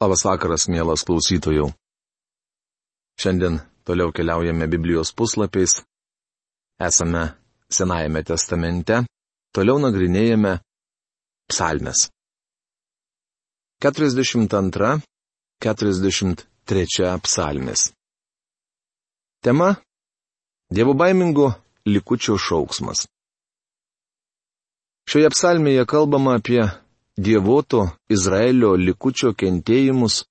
Labas vakaras, mielas klausytojų. Šiandien toliau keliaujame Biblijos puslapiais. Esame Senajame testamente, toliau nagrinėjame psalmes. 42-43 psalmės. Tema - Dievo baimingo likučio šauksmas. Šioje psalmėje kalbama apie dievoto Izraelio likučio kentėjimus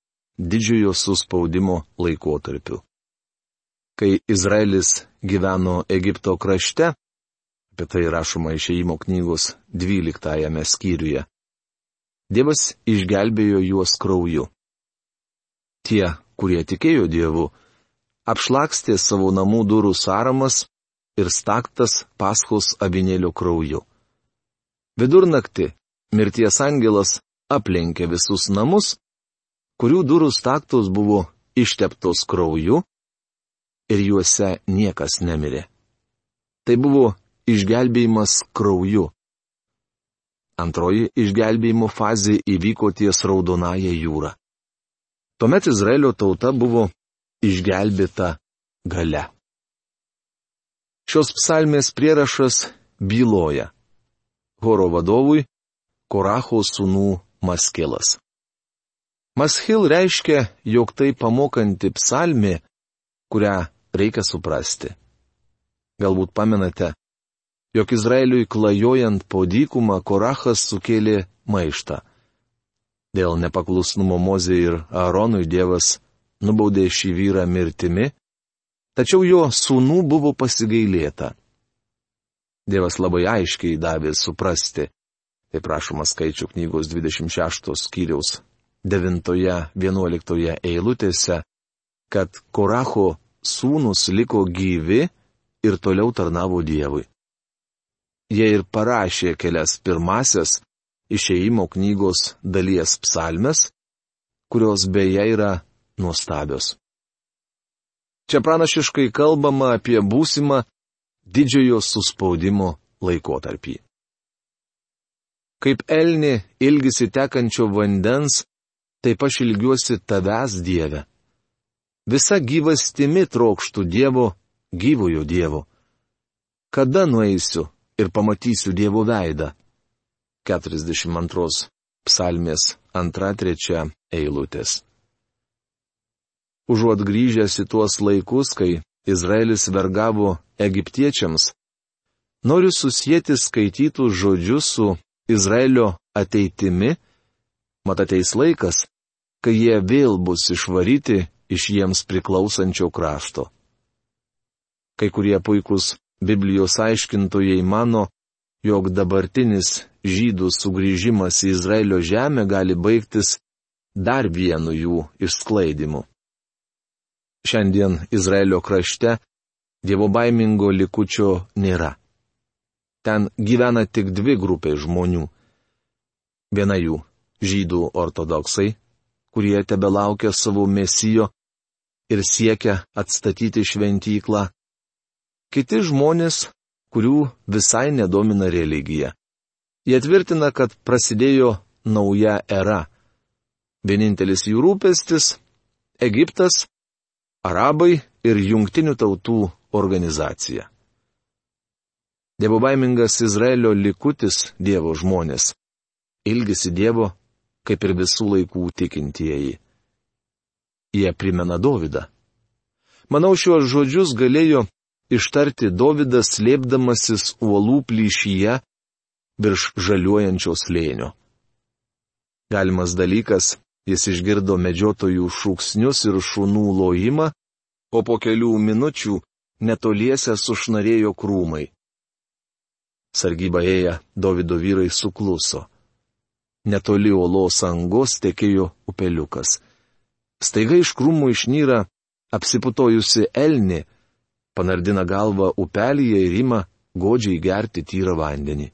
didžiojo suspaudimo laikotarpiu. Kai Izraelis gyveno Egipto krašte, apie tai rašoma išeimo knygos 12 skyriuje, Dievas išgelbėjo juos krauju. Tie, kurie tikėjo Dievu, apšlakstė savo namų durų sąramas ir staktas paskos avinėlio krauju. Vidurnaktį mirties angelas aplenkė visus namus, kurių durų staktos buvo išteptos krauju ir juose niekas nemirė. Tai buvo išgelbėjimas krauju. Antroji išgelbėjimo fazė įvyko ties Raudonąją jūrą. Tuomet Izraelio tauta buvo išgelbėta gale. Šios psalmės prierašas byloja. Horo vadovui Koracho sūnų Maskilas. Maskil reiškia, jog tai pamokanti psalmė, kurią reikia suprasti. Galbūt pamenate, jog Izraeliui klajojant po dykumą Korachas sukėlė maištą. Dėl nepaklusnumo Mozė ir Aaronui Dievas nubaudė šį vyrą mirtimi, tačiau jo sūnų buvo pasigailėta. Dievas labai aiškiai davė suprasti, kaip rašoma skaičių knygos 26 skyriaus 9-11 eilutėse, kad Koracho sūnus liko gyvi ir toliau tarnavo Dievui. Jie ir parašė kelias pirmasias išeimo knygos dalies psalmes, kurios beje yra nuostabios. Čia pranašiškai kalbama apie būsimą didžiojo suspaudimo laikotarpį. Kaip elni ilgisi tekančio vandens, taip aš ilgiuosi tavęs Dieve. Visa gyvastimi trokštų Dievo, gyvojo Dievo. Kada nueisiu ir pamatysiu Dievo veidą? 42 psalmės 2-3 eilutės. Užuot grįžęs į tuos laikus, kai Izraelis vergavo egiptiečiams, noriu susijęti skaitytus žodžius su Izraelio ateitimi, mat ateis laikas, kai jie vėl bus išvaryti iš jiems priklausančio krašto. Kai kurie puikūs Biblijos aiškintojai mano, jog dabartinis žydų sugrįžimas į Izraelio žemę gali baigtis dar vienu jų išsklaidimu. Šiandien Izraelio krašte dievo baimingo likučio nėra. Ten gyvena tik dvi grupės žmonių. Viena jų - žydų ortodoksai, kurie tebe laukia savo mesijo ir siekia atstatyti šventyklą. Kiti žmonės, kurių visai nedomina religija. Jie tvirtina, kad prasidėjo nauja era. Vienintelis jų rūpestis - Egiptas, Arabai ir Junktinių tautų organizacija. Dievo baimingas Izraelio likutis Dievo žmonės. Ilgisi Dievo, kaip ir visų laikų tikintieji. Jie primena Dovydą. Manau, šiuos žodžius galėjo ištarti Dovydas slėpdamasis uolų plyšyje virš žaliuojančio slėnio. Galimas dalykas, jis išgirdo medžiotojų šūksnius ir šunų lojimą, o po kelių minučių netoliese sušnarėjo krūmai. Sargyba ėję Davido vyrai sukluso. Netoli olos angos tekėjo upeliukas. Staiga iš krūmų išnyra apsiputojusi elni, panardina galvą upelyje ir ima godžiai gerti tyrą vandenį.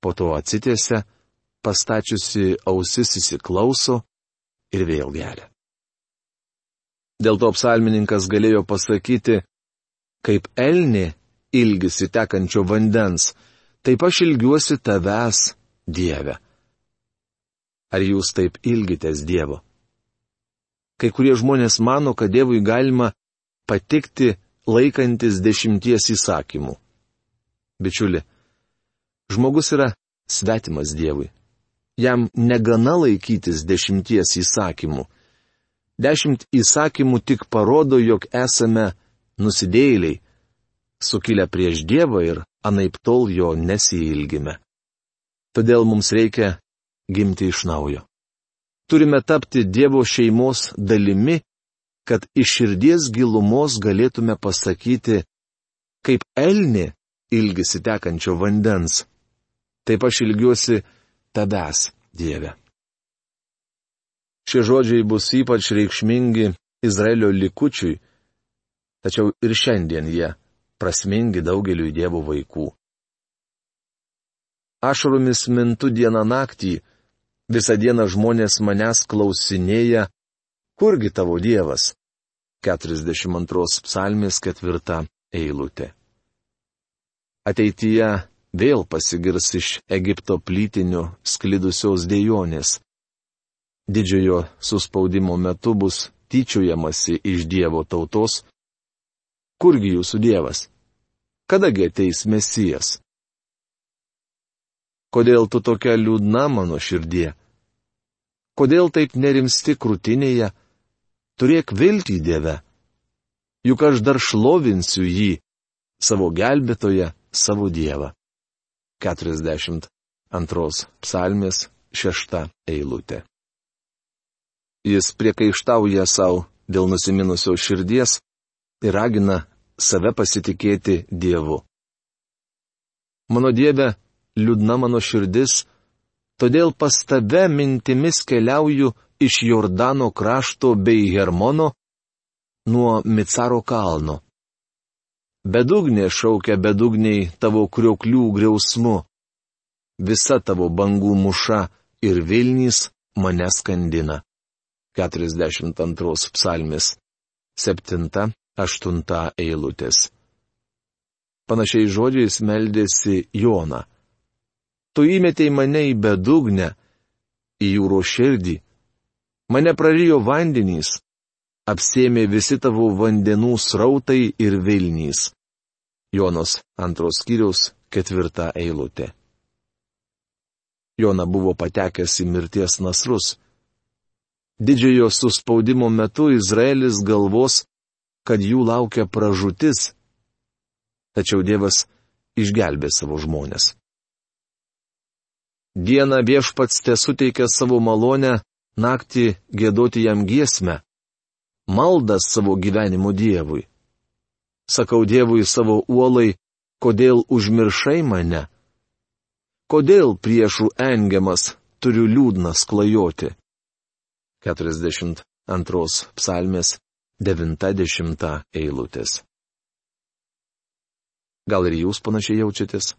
Po to atsitėse, pastačiusi ausis įsiklauso ir vėl geria. Dėl to psalmininkas galėjo pasakyti, kaip elni ilgisi tekančio vandens, taip aš ilgiuosi tavęs, Dieve. Ar jūs taip ilgitės Dievo? Kai kurie žmonės mano, kad Dievui galima patikti laikantis dešimties įsakymų. Bičiuli, žmogus yra svetimas Dievui. Jam negana laikytis dešimties įsakymų. Dešimt įsakymų tik parodo, jog esame nusidėjėliai, sukilę prieš Dievą ir anaip tol jo nesijilgime. Todėl mums reikia gimti iš naujo. Turime tapti Dievo šeimos dalimi, kad iš širdies gilumos galėtume pasakyti, kaip elni ilgisi tekančio vandens. Taip aš ilgiuosi tavęs, Dieve. Šie žodžiai bus ypač reikšmingi Izraelio likučiui, tačiau ir šiandien jie prasmingi daugeliu Dievo vaikų. Ašaromis mintu dieną naktį, visą dieną žmonės manęs klausinėja, kurgi tavo Dievas? 42 psalmės ketvirta eilutė. Ateityje vėl pasigirs iš Egipto plytinių sklidusios dėjonės didžiojo suspaudimo metu bus tyčiojamasi iš Dievo tautos. Kurgi jūsų Dievas? Kadagi ateis Mesijas? Kodėl tu tokia liūdna mano širdie? Kodėl taip nerimsti krūtinėje? Turėk viltį Dieve. Juk aš dar šlovinsiu jį, savo gelbėtoje, savo Dievą. 42 psalmės 6 eilutė. Jis priekaištauja savo dėl nusiminusios širdies ir ragina save pasitikėti Dievu. Mano Dieve, liūdna mano širdis, todėl pas tave mintimis keliauju iš Jordano krašto bei Hermono nuo Micaro kalno. Bedugnė šaukia bedugniai tavo krioklių griausmu. Visa tavo bangų muša ir Vilnys mane skandina. 42 psalmis 7-8 eilutės. Panašiai žodžiais meldėsi Jona. Tu įmetei mane į bedugnę, į jūro širdį. Mane prarijo vandenys, apsėmė visi tavo vandenų srautai ir vilnys. Jonos antros skyriaus ketvirta eilutė. Jona buvo patekęs į mirties nasrus didžiojo suspaudimo metu Izraelis galvos, kad jų laukia pražutis. Tačiau Dievas išgelbė savo žmonės. Dieną viešpats te suteikia savo malonę, naktį gėdoti jam giesmę, maldas savo gyvenimo Dievui. Sakau Dievui savo uolai, kodėl užmiršai mane? Kodėl priešų engiamas turiu liūdnas klajoti? 42 psalmės 90 eilutės. Gal ir jūs panašiai jaučiatės?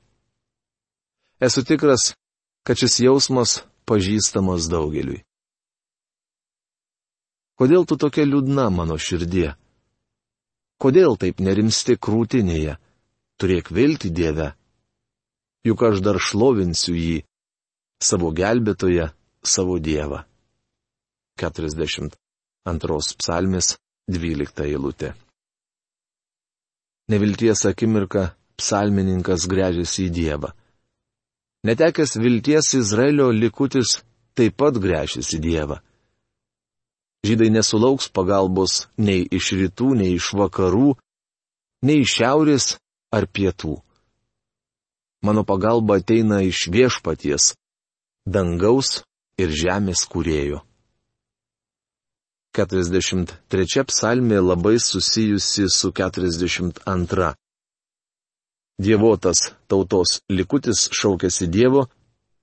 Esu tikras, kad šis jausmas pažįstamas daugeliui. Kodėl tu tokia liūdna mano širdie? Kodėl taip nerimsti krūtinėje? Turėk vilti Dieve. Juk aš dar šlovinsiu jį, savo gelbėtoje, savo Dievą. 42 psalmės 12 eilutė. Nevilties akimirka psalmininkas grežiasi į Dievą. Netekęs vilties Izraelio likutis taip pat grežis į Dievą. Žydai nesulauks pagalbos nei iš rytų, nei iš vakarų, nei iš šiaurės ar pietų. Mano pagalba ateina iš viešpaties, dangaus ir žemės kūrėjo. 43 psalmė labai susijusi su 42. Dievotas tautos likutis šaukėsi Dievo,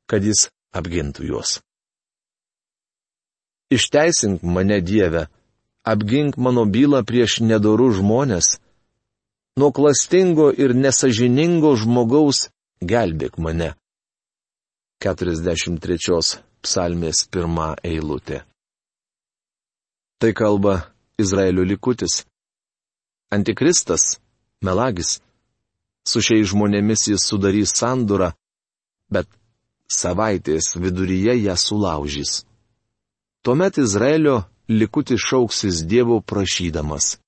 kad jis apgintų juos. Išteisink mane Dieve, apgink mano bylą prieš nedorų žmonės, nuo klastingo ir nesažiningo žmogaus gelbėk mane. 43 psalmės pirmą eilutę. Tai kalba Izraelio likutis. Antikristas, melagis. Su šiais žmonėmis jis sudarys sandurą, bet savaitės viduryje ją sulaužys. Tuomet Izraelio likuti šauksis Dievo prašydamas.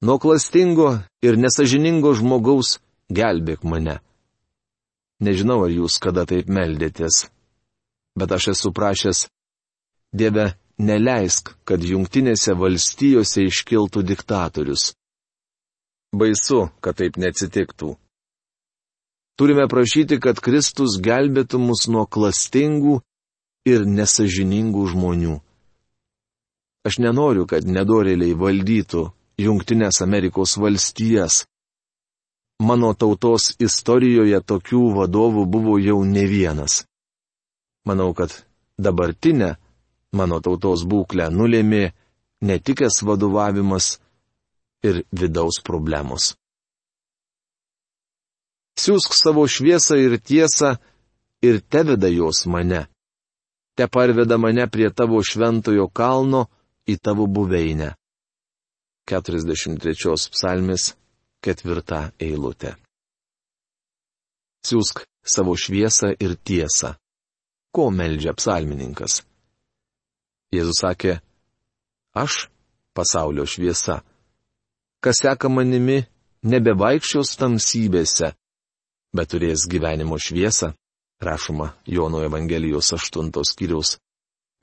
Nuo klastingo ir nesažiningo žmogaus gelbėk mane. Nežinau, ar jūs kada taip meldėtės, bet aš esu prašęs, Dieve, neleisk, kad jungtinėse valstijose iškiltų diktatorius. Baisu, kad taip neatsitiktų. Turime prašyti, kad Kristus gelbėtų mus nuo klastingų ir nesažiningų žmonių. Aš nenoriu, kad nedorėliai valdytų Junktinės Amerikos valstijas. Mano tautos istorijoje tokių vadovų buvo jau ne vienas. Manau, kad dabartinę mano tautos būklę nulėmė netikęs vadovavimas ir vidaus problemos. Siūsk savo šviesą ir tiesą ir teveda jos mane. Te parveda mane prie tavo šventojo kalno į tavo buveinę. 43 psalmis, ketvirta eilutė. Siūsk savo šviesą ir tiesą. Ko meldžia psalmininkas? Jėzus sakė, aš pasaulio šviesa. Kas seka manimi, nebevaikščios tamsybėse, bet turės gyvenimo šviesą, rašoma Jono Evangelijos 8 skyriaus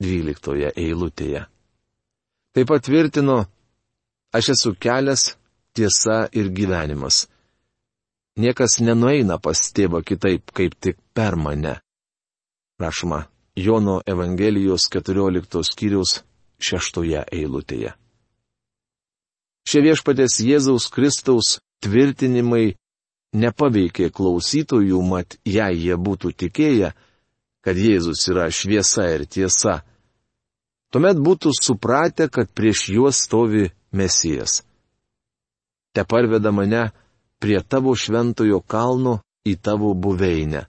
12 eilutėje. Tai patvirtino, aš esu kelias, tiesa ir gyvenimas. Niekas nenueina pas tėvą kitaip, kaip tik per mane. Rašoma Jono Evangelijos 14 skyriaus 6 eilutėje. Šie viešpatės Jėzaus Kristaus tvirtinimai nepaveikė klausytojų, mat jei jie būtų tikėję, kad Jėzus yra šviesa ir tiesa, tuomet būtų supratę, kad prieš juos stovi Mesijas. Te parveda mane prie tavo šventojo kalno į tavo buveinę.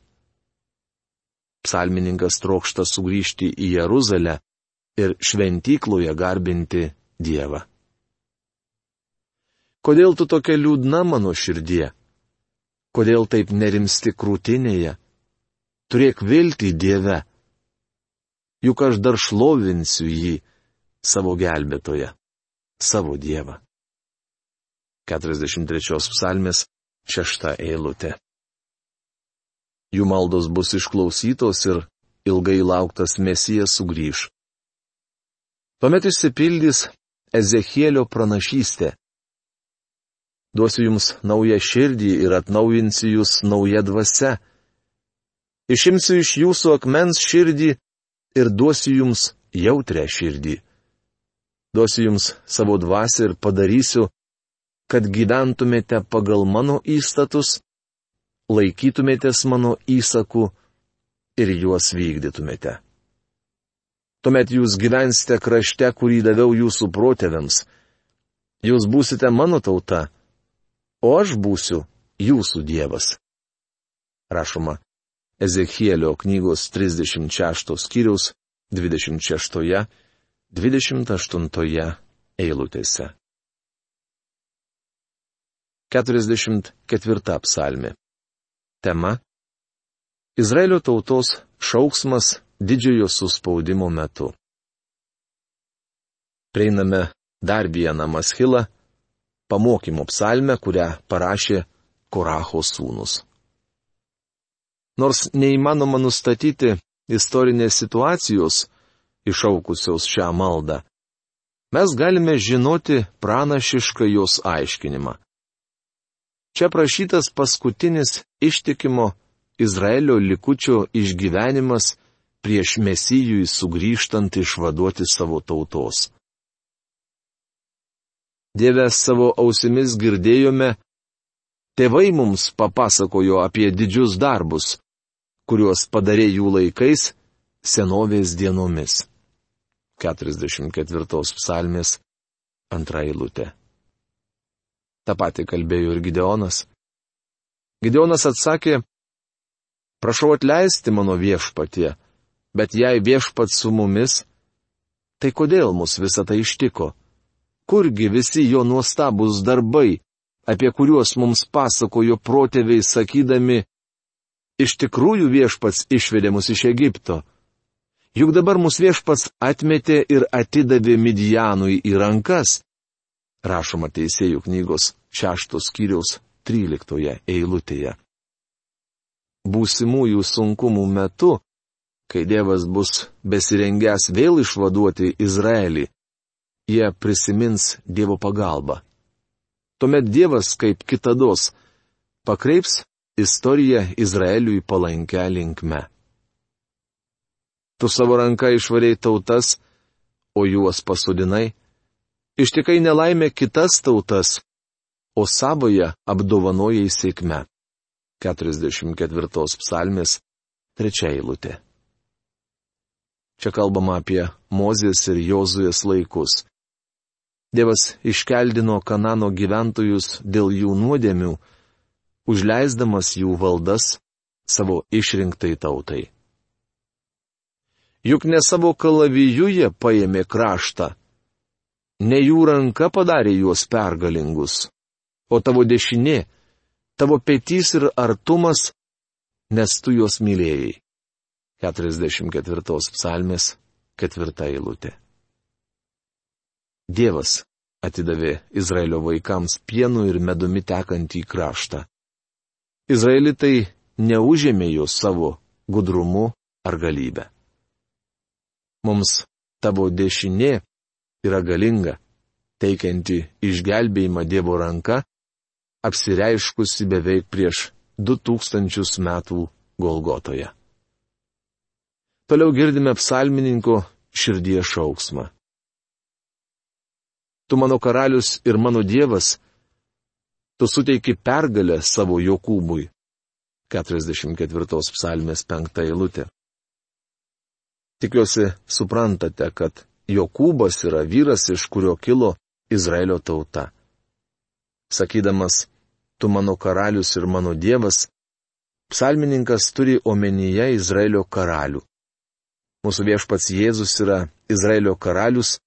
Psalmininkas trokšta sugrįžti į Jeruzalę ir šventykloje garbinti Dievą. Kodėl tu tokia liūdna mano širdie? Kodėl taip nerimsti krūtinėje? Turėk viltį Dieve. Juk aš dar šlovinsiu jį, savo gelbėtoje, savo Dievą. 43 psalmės, 6 eilutė. Jų maldos bus išklausytos ir ilgai lauktas mesijas sugrįž. Tuomet išsipildys Ezechielio pranašystė. Duosiu jums naują širdį ir atnaujinsiu jūs naują dvasę. Išimsiu iš jūsų akmens širdį ir duosiu jums jautrę širdį. Duosiu jums savo dvasę ir padarysiu, kad gyventumėte pagal mano įstatus, laikytumėtės mano įsakų ir juos vykdytumėte. Tuomet jūs gyvensite krašte, kurį daviau jūsų protėviams. Jūs būsite mano tauta o aš būsiu jūsų Dievas. Rašoma Ezechielio knygos 36 skyriaus 26-28 eilutėse. 44 psalmi. Tema Izraelio tautos šauksmas didžiojo suspaudimo metu. Prieiname dar vieną maschilą pamokymo psalmę, kurią parašė Koracho sūnus. Nors neįmanoma nustatyti istorinės situacijos išaukusios šią maldą, mes galime žinoti pranašišką jos aiškinimą. Čia prašytas paskutinis ištikimo Izraelio likučio išgyvenimas prieš mesijui sugrįžtant išvaduoti savo tautos. Dieve savo ausimis girdėjome, tėvai mums papasakojo apie didžius darbus, kuriuos padarė jų laikais senovės dienomis. 44 psalmės antra eilutė. Ta pati kalbėjo ir Gideonas. Gideonas atsakė, prašau atleisti mano viešpatie, bet jei viešpat su mumis, tai kodėl mus visą tai ištiko? kurgi visi jo nuostabūs darbai, apie kuriuos mums pasakojo protėviai sakydami, iš tikrųjų viešpats išvedė mus iš Egipto. Juk dabar mūsų viešpats atmetė ir atidavė Midijanui į rankas. Rašoma teisėjų knygos šeštos skyriaus tryliktoje eilutėje. Būsimųjų sunkumų metu, kai Dievas bus besirengęs vėl išvaduoti Izraelį, jie prisimins Dievo pagalbą. Tuomet Dievas, kaip kitados, pakreips istoriją Izraeliui palankę linkme. Tu savo ranką išvariai tautas, o juos pasodinai. Ištikai nelaimė kitas tautas, o savoje apdovanojai sėkme. 44 psalmės, trečia eilutė. Čia kalbama apie Mozės ir Jozuės laikus. Dievas iškeldino Kanano gyventojus dėl jų nuodėmių, užleisdamas jų valdas savo išrinktai tautai. Juk ne savo kalaviju jie paėmė kraštą. Ne jų ranka padarė juos pergalingus, o tavo dešinė, tavo petys ir artumas, nes tu juos mylėjai. 44 psalmės, 4 eilutė. Dievas atidavė Izraelio vaikams pienu ir medumi tekantį kraštą. Izraelitai neužėmė jo savo gudrumu ar galybę. Mums tavo dešinė yra galinga, teikianti išgelbėjimą Dievo ranka, apsireiškusi beveik prieš du tūkstančius metų Golgotoje. Toliau girdime psalmininko širdies šauksmą. Tu mano karalius ir mano dievas, tu suteiki pergalę savo Jokūbui. 44 psalmės 5 eilutė. Tikiuosi, suprantate, kad Jokūbas yra vyras, iš kurio kilo Izraelio tauta. Sakydamas, tu mano karalius ir mano dievas, psalmininkas turi omenyje Izraelio karalių. Mūsų viešpats Jėzus yra Izraelio karalius,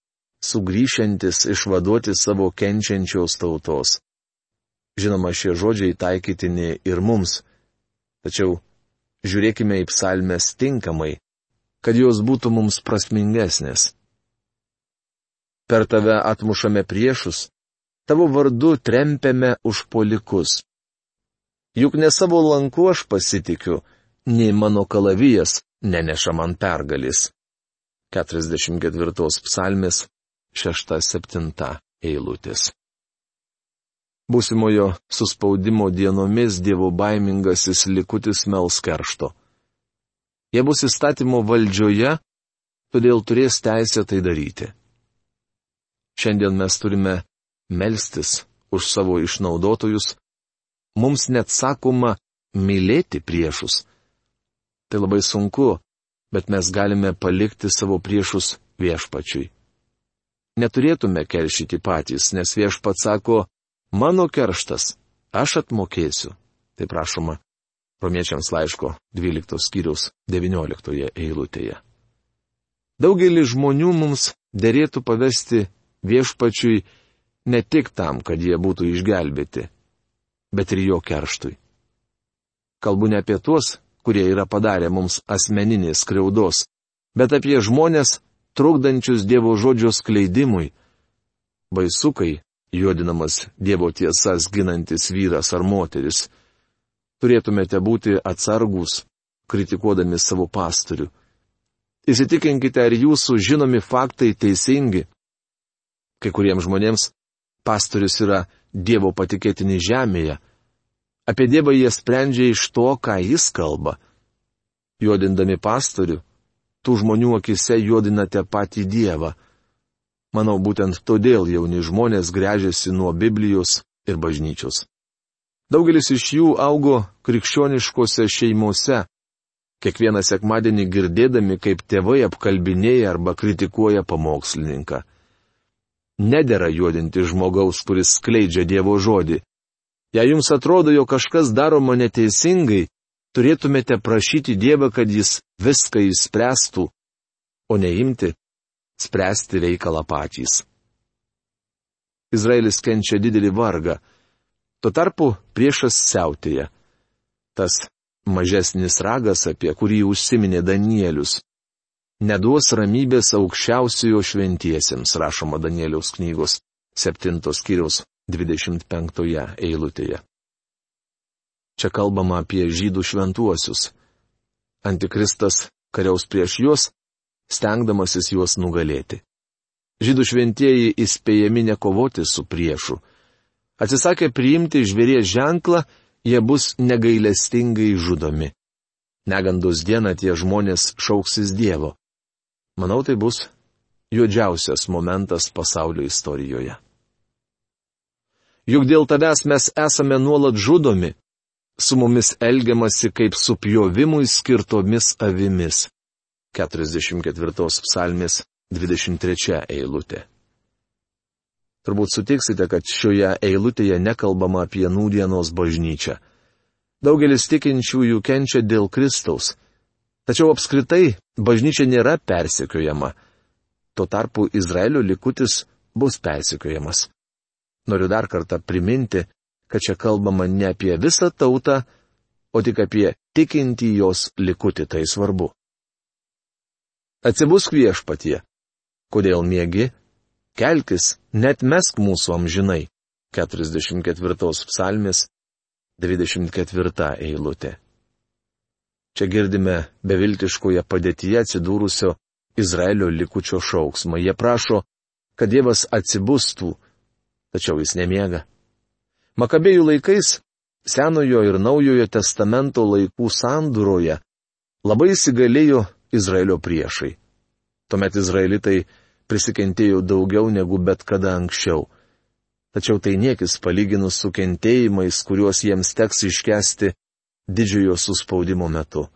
sugrįšiantis išvaduoti savo kenčiančios tautos. Žinoma, šie žodžiai taikytini ir mums. Tačiau žiūrėkime į psalmes tinkamai kad jos būtų mums prasmingesnės. Per tave atmušame priešus, tavo vardu trempiame užpolikus. Juk ne savo lanku aš pasitikiu, nei mano kalavijas neneša man pergalis. 44 psalmės 6-7 eilutės. Būsimojo suspaudimo dienomis dievo baimingasis likutis mels keršto. Jie bus įstatymo valdžioje, todėl turės teisę tai daryti. Šiandien mes turime melstis už savo išnaudotojus, mums net sakoma mylėti priešus. Tai labai sunku, bet mes galime palikti savo priešus viešpačiui. Neturėtume keršyti patys, nes viešpats sako, mano kerštas, aš atmokėsiu. Tai prašoma Romiečiams laiško 12 skyriaus 19 eilutėje. Daugelį žmonių mums dėrėtų pavesti viešpačiui ne tik tam, kad jie būtų išgelbėti, bet ir jo kerštui. Kalbu ne apie tuos, kurie yra padarę mums asmeninės skriaudos, bet apie žmonės, trukdančius Dievo žodžio skleidimui. Baisukai, juodinamas Dievo tiesas ginantis vyras ar moteris, turėtumėte būti atsargus, kritikuodami savo pastorių. Įsitikinkite, ar jūsų žinomi faktai teisingi. Kai kuriems žmonėms pastorius yra Dievo patikėtini žemėje. Apie Dievą jie sprendžia iš to, ką jis kalba. Juodindami pastorių, tų žmonių akise juodinate patį Dievą. Manau, būtent todėl jauni žmonės grežiasi nuo Biblijos ir bažnyčios. Daugelis iš jų augo krikščioniškose šeimose. Kiekvieną sekmadienį girdėdami, kaip tėvai apkalbinėja arba kritikuoja pamokslininką. Nedėra juodinti žmogaus, kuris skleidžia Dievo žodį. Jei jums atrodo, jog kažkas daroma neteisingai, turėtumėte prašyti Dievą, kad jis viską įspręstų, o neimti spręsti reikalą patys. Izraelis kenčia didelį vargą Tuo tarpu priešas siautėja. Tas mažesnis ragas, apie kurį užsiminė Danielius. Neduos ramybės aukščiausiojo šventiesiems, rašoma Danieliaus knygos 7 skyriaus 25 eilutėje. Čia kalbama apie žydų šventuosius. Antikristas kariaus prieš juos, stengdamasis juos nugalėti. Žydų šventieji įspėjami nekovoti su priešu. Atsisakę priimti žvėries ženklą, jie bus negailestingai žudomi. Negandos dieną tie žmonės šauksis Dievo. Manau, tai bus juodžiausias momentas pasaulio istorijoje. Juk dėl tavęs mes esame nuolat žudomi, su mumis elgiamasi kaip su pjovimui skirtomis avimis. 44 psalmės 23 eilutė. Turbūt sutiksite, kad šioje eilutėje nekalbama apie nūdienos bažnyčią. Daugelis tikinčiųjų kenčia dėl Kristaus. Tačiau apskritai bažnyčia nėra persekiojama. Tuo tarpu Izraelio likutis bus persekiojamas. Noriu dar kartą priminti, kad čia kalbama ne apie visą tautą, o tik apie tikintį jos likutį, tai svarbu. Atsibusk viešpatie. Kodėl mėgi? Kelkis, net mesk mūsų amžinai. 44 psalmis, 24 eilutė. Čia girdime beviltiškoje padėtyje atsidūrusio Izraelio likučio šauksmą. Jie prašo, kad Dievas atsibustų, tačiau jis nemiega. Makabėjų laikais, Senojo ir Naujojo testamento laikų sandūroje, labai įsigalėjo Izraelio priešai. Tuomet izraelitai prisikentėjo daugiau negu bet kada anksčiau. Tačiau tai niekis palyginus su kentėjimais, kuriuos jiems teks iškesti didžiojo suspaudimo metu.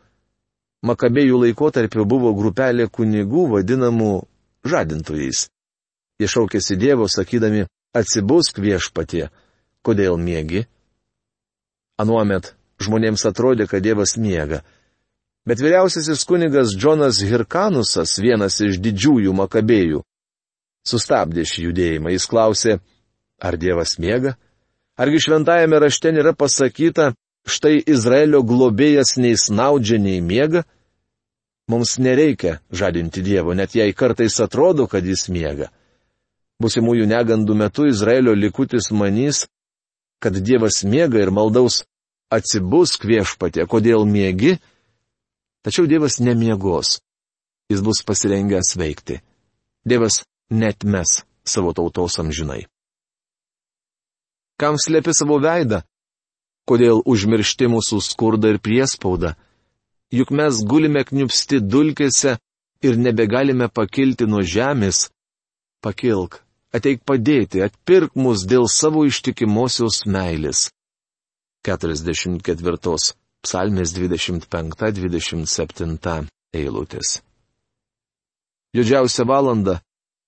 Makabėjų laikotarpiu buvo grupelė kunigų vadinamų žadintojais. Jie šaukėsi Dievo, sakydami, atsibusk viešpatie, kodėl mėgi? Anuomet žmonėms atrodė, kad Dievas miega. Bet vyriausiasis kunigas Džonas Hirkanusas, vienas iš didžiųjų makabėjų, sustabdė šį judėjimą. Jis klausė, ar Dievas miega? Argi šventajame rašte nėra pasakyta, štai Izraelio globėjas nei snaudžia, nei miega? Mums nereikia žadinti Dievo, net jei kartais atrodo, kad jis miega. Busimųjų negandų metu Izraelio likutis manys, kad Dievas miega ir maldaus atsibus kviešpatė, kodėl mėgi, tačiau Dievas nemiegos. Jis bus pasirengęs veikti. Dievas net mes savo tautos amžinai. Kam slėpi savo veidą? Kodėl užmiršti mūsų skurdą ir priespaudą? Juk mes gulime kniupsti dulkėse ir nebegalime pakilti nuo žemės. Pakilk, ateik padėti, atpirk mus dėl savo ištikimosios meilės. 44. Psalmės 25-27 eilutės. Jodžiausia valanda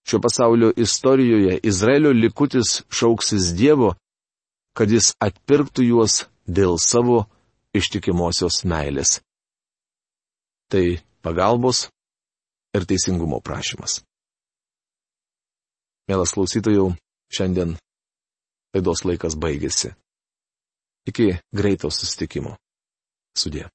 šio pasaulio istorijoje Izraelio likutis šauksis Dievo, kad jis atpirktų juos dėl savo ištikimosios meilės. Tai pagalbos ir teisingumo prašymas. Mielas klausytojų, šiandien laidos laikas baigėsi. Iki greito susitikimo. Sudė.